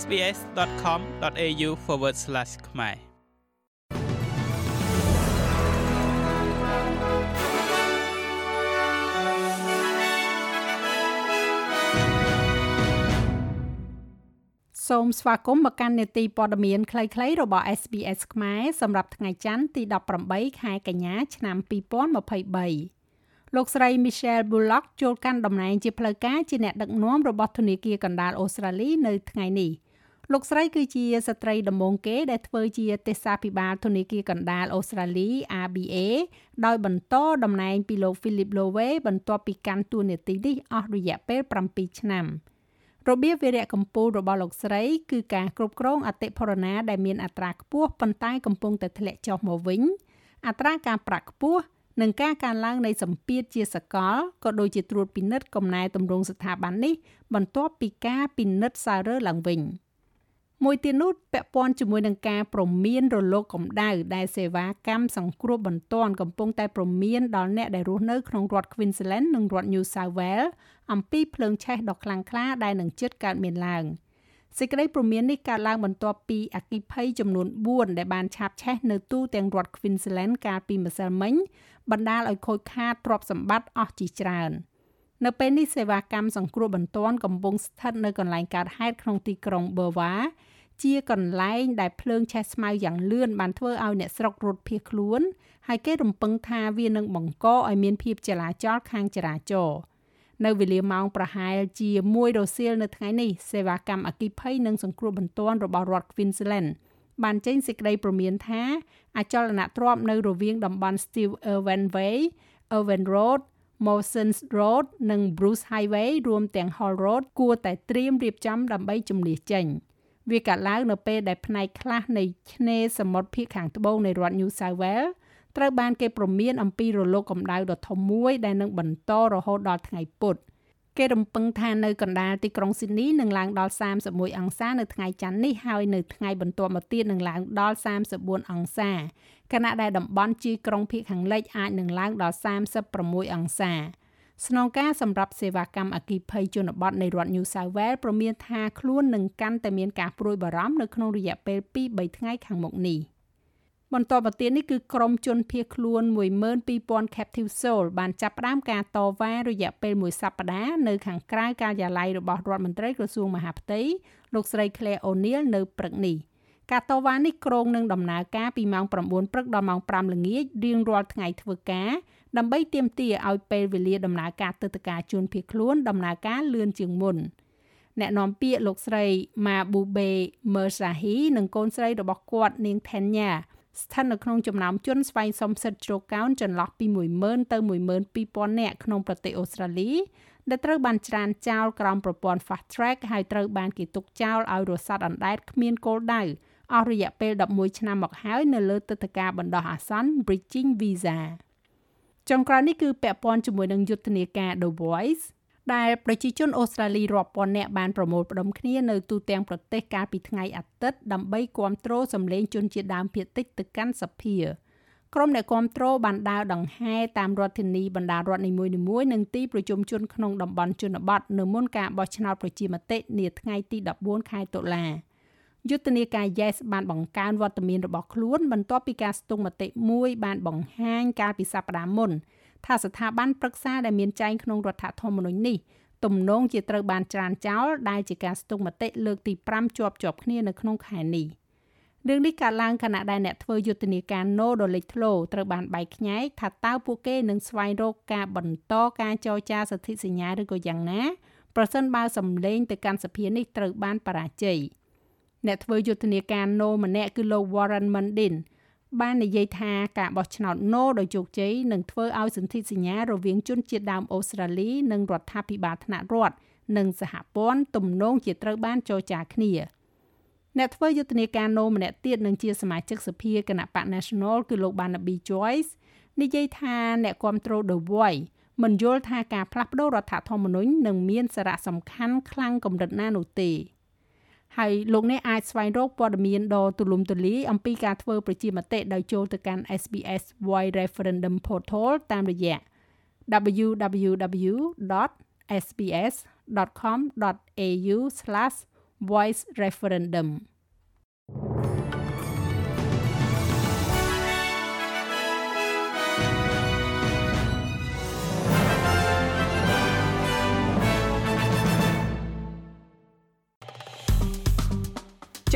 sbs.com.au/ ខ្មែរសូមស្វាគមន៍មកកាន់នេតិព័ត៌មានខ្លីៗរបស់ SBS ខ្មែរសម្រាប់ថ្ងៃច័ន្ទទី18ខែកញ្ញាឆ្នាំ2023 លោកស្រី Michelle Bullock ចូលកាន់តំណែងជាផ្លូវការជាអ្នកដឹកនាំរបស់ធនាគារកណ្ដាលអូស្ត្រាលីនៅថ្ងៃនេះលោកស្រីគឺជាស្ត្រីដំបូងគេដែលធ្វើជាទេសាភិបាលធនាគារកណ្ដាលអូស្ត្រាលី ABA ដោយបន្តតំណែងពីលោក Philip Lowe បន្ទាប់ពីកាន់តួនាទីនេះអស់រយៈពេល7ឆ្នាំ។របៀបវិរៈកម្ពុជារបស់លោកស្រីគឺការគ្រប់គ្រងអតិផរណាដែលមានអត្រាខ្ពស់ប៉ុន្តែកំពុងតែធ្លាក់ចុះមកវិញអត្រាការប្រាក់ខ្ពស់ និងការកើនឡើងនៃសម្ពាធជាសកលក៏ដូចជាត្រួតពិនិត្យកំណែទម្រង់ស្ថាប័ននេះបន្ទាប់ពីការពិនិត្យសាររើឡើងវិញ។មួយទៀតនោះពាក់ព័ន្ធជាមួយនឹងការព្រមានរលកកម្ដៅដែលសេវាកម្មសង្គ្រោះបន្ទាន់កំពុងតែព្រមានដល់អ្នកដែលរស់នៅក្នុងរដ្ឋ Queensland និងរដ្ឋ New South Wales អំពីភ្លើងឆេះដ៏ខ្លាំងក្លាដែលនឹងជិតកើតមានឡើង សេចក្តីព្រមាននេះកើតឡើងបន្ទាប់ពីអគិភ័យចំនួន4ដែលបានឆាបឆេះនៅទូទាំងរដ្ឋ Queensland កាលពីម្សិលមិញបណ្ដាលឲ្យខូចខាតទ្រព្យសម្បត្តិអស់ជាច្រើននៅពេលនេះសេវាកម្មសង្គ្រោះបន្ទាន់កំពុងស្ថិតនៅកន្លែងកើតហេតុក្នុងទីក្រុង Berwa ជាកន្លែងដែលភ្លើងឆេះស្មៅយ៉ាងលឿនបានធ្វើឲ្យអ្នកស្រុករត់ភៀសខ្លួន ហើយគេរំពឹងថាវានឹងបង្កឲ្យមានភាពចលាចលខាងចរាចរណ៍ នៅវេលាម៉ោងប្រហែលជា1រសៀលនៅថ្ងៃនេះសេវាកម្មអគិភ័យនិងសង្គ្រោះបន្ទាន់របស់រដ្ឋ Queensland បានចេញសេចក្តីព្រមានថាអចលនទ្រព្យនៅរវាងតំបន់ Steve Irwin Way, Irwin Road, Mawsons Road និង Bruce Highway រួមទាំង Hall Road គួរតែត្រៀមរៀបចំដើម្បីជំនះចេញ។វាកើតឡើងនៅពេលដែលផ្នែកខ្លះនៃឆ្នេរសមុទ្រភាគខាងត្បូងនៃរដ្ឋ New South Wales ត្រូវបានគេព្រមានអំពីរលកកម្ដៅដ៏ធំមួយដែលនឹងបន្តរហូតដល់ថ្ងៃពុធគេរំពឹងថានៅកណ្ដាលទីក្រុងស៊ីដនីនឹងឡើងដល់31អង្សានៅថ្ងៃច័ន្ទនេះហើយនៅថ្ងៃបន្ទាប់មកទៀតនឹងឡើងដល់34អង្សាខណៈដែលតំបន់ជាយក្រុងភាគខាងលិចអាចនឹងឡើងដល់36អង្សាស្នងការសម្រាប់សេវាកម្មអគិភ័យជនបទនៃរដ្ឋ New South Wales ប្រមានថាខ្លួននឹងកាន់តែមានការព្រួយបារម្ភនៅក្នុងរយៈពេល2-3ថ្ងៃខាងមុខនេះ បន្តមកទៀតនេះគឺក្រុមជនភៀសខ្លួន12000 Captive Soul បានចាប់ផ្ដើមការតវ៉ារយៈពេលមួយសប្តាហ៍នៅខាងក្រៅការិយាល័យរបស់រដ្ឋមន្ត្រីក្រសួងមហាផ្ទៃលោកស្រី Claire O'Neil នៅព្រឹកនេះការតវ៉ានេះក្រុងនឹងដំណើរការពីម៉ោង9ព្រឹកដល់ម៉ោង5ល្ងាចរៀងរាល់ថ្ងៃធ្វើការដើម្បីទាមទារឲ្យពេលវេលាដំណើរការទឹកតការជួនភៀសខ្លួនដំណើរការលឿនជាងមុនអ្នកនាំពាក្យលោកស្រី Mabube Mersahi និងកូនស្រីរបស់គាត់នាង Thenya ស្ថិតនៅក្នុងចំណោមជនស្វែងសុំសិទ្ធិជ្រកកោនចន្លោះពី10000ទៅ12000នាក់ក្នុងប្រទេសអូស្ត្រាលីដែលត្រូវបានច្រានចោលក្រោមប្រព័ន្ធ Fast Track ហើយត្រូវបានគេទុកចោលឲ្យរស័តអណ្ដែតគ្មានគោលដៅអស់រយៈពេល11ឆ្នាំមកហើយនៅលើទឹកតការបណ្ដោះអាសន្ន Bridging Visa ចុងក្រោយនេះគឺពាក់ព័ន្ធជាមួយនឹងយុទ្ធនាការ The Voice ដែលប្រជាជនអូស្ត្រាលីរាប់ពាន់នាក់បានប្រមូលផ្ដុំគ្នានៅទូទាំងប្រទេសកាលពីថ្ងៃអាទិត្យដើម្បីគាំទ្រសម្លេងជនជាតិដើមភាគតិចទៅកាន់សភាក្រុមអ្នកគាំទ្របានដើរដង្ហែតាមរដ្ឋធានីបណ្ដារដ្ឋនីមួយៗនិងទីប្រជុំជនក្នុងតំបន់ជនបទនៅមុនការបោះឆ្នោតប្រជាមតិនាថ្ងៃទី14ខែតុលា។យុទ្ធនាការ Yes បានបង្កើនវត្តមានរបស់ខ្លួនបន្ទាប់ពីការស្ទង់មតិមួយបានបង្ហាញកាលពីសប្តាហ៍មុន ថាស្ថាប័នប្រឹក្សាដែលមានចែងក្នុងរដ្ឋធម្មនុញ្ញនេះទំនងជាត្រូវបានច្រានចោលដែលជាការស្ទង់មតិលើកទី5ជាប់ជាប់គ្នានៅក្នុងខែនេះរឿងនេះកើតឡើងខណៈដែលអ្នកធ្វើយុទ្ធនាការ No ដ៏លេចធ្លោត្រូវបានបែកខ្ញែកថាតើពួកគេនឹងស្វែងរកការបន្តការចរចាសិទ្ធិសញ្ញាឬក៏យ៉ាងណាប្រសិនបើសម្លេងទៅកាន់សភានេះត្រូវបានបរាជ័យ។អ្នកធ្វើយុទ្ធនាការ No ម្នាក់គឺលោក Warren Mundin បាននិយាយថាការបោះឆ្នោត No ដោយជោគជ័យនឹងធ្វើឲ្យសន្ធិសញ្ញារវាងជនជាតិដើមអូស្ត្រាលីនិងរដ្ឋាភិបាលថ្នាក់រដ្ឋនិងសហព័ន្ធទំនងជាត្រូវបានចរចាគ្នាអ្នកធ្វើយុទ្ធនាការ No ម្នាក់ទៀតនឹងជាសមាជិកសភាគណៈបក National គឺលោក Barnaby Joyce និយាយថាអ្នកគ្រប់គ្រង The Voice មិនយល់ថាការផ្លាស់ប្តូររដ្ឋធម្មនុញ្ញនឹងមានសារៈសំខាន់ខ្លាំងកម្រិតណានោះទេ។ ហើយលោកអ្នកអាចស្វែងរកព័ត៌មានដ៏ទូលំទូលាយអំពីការធ្វើប្រជាមតិដោយចូលទៅកាន់ SBS Voice Referendum Portal តាមរយៈ www.sbs.com.au/ ច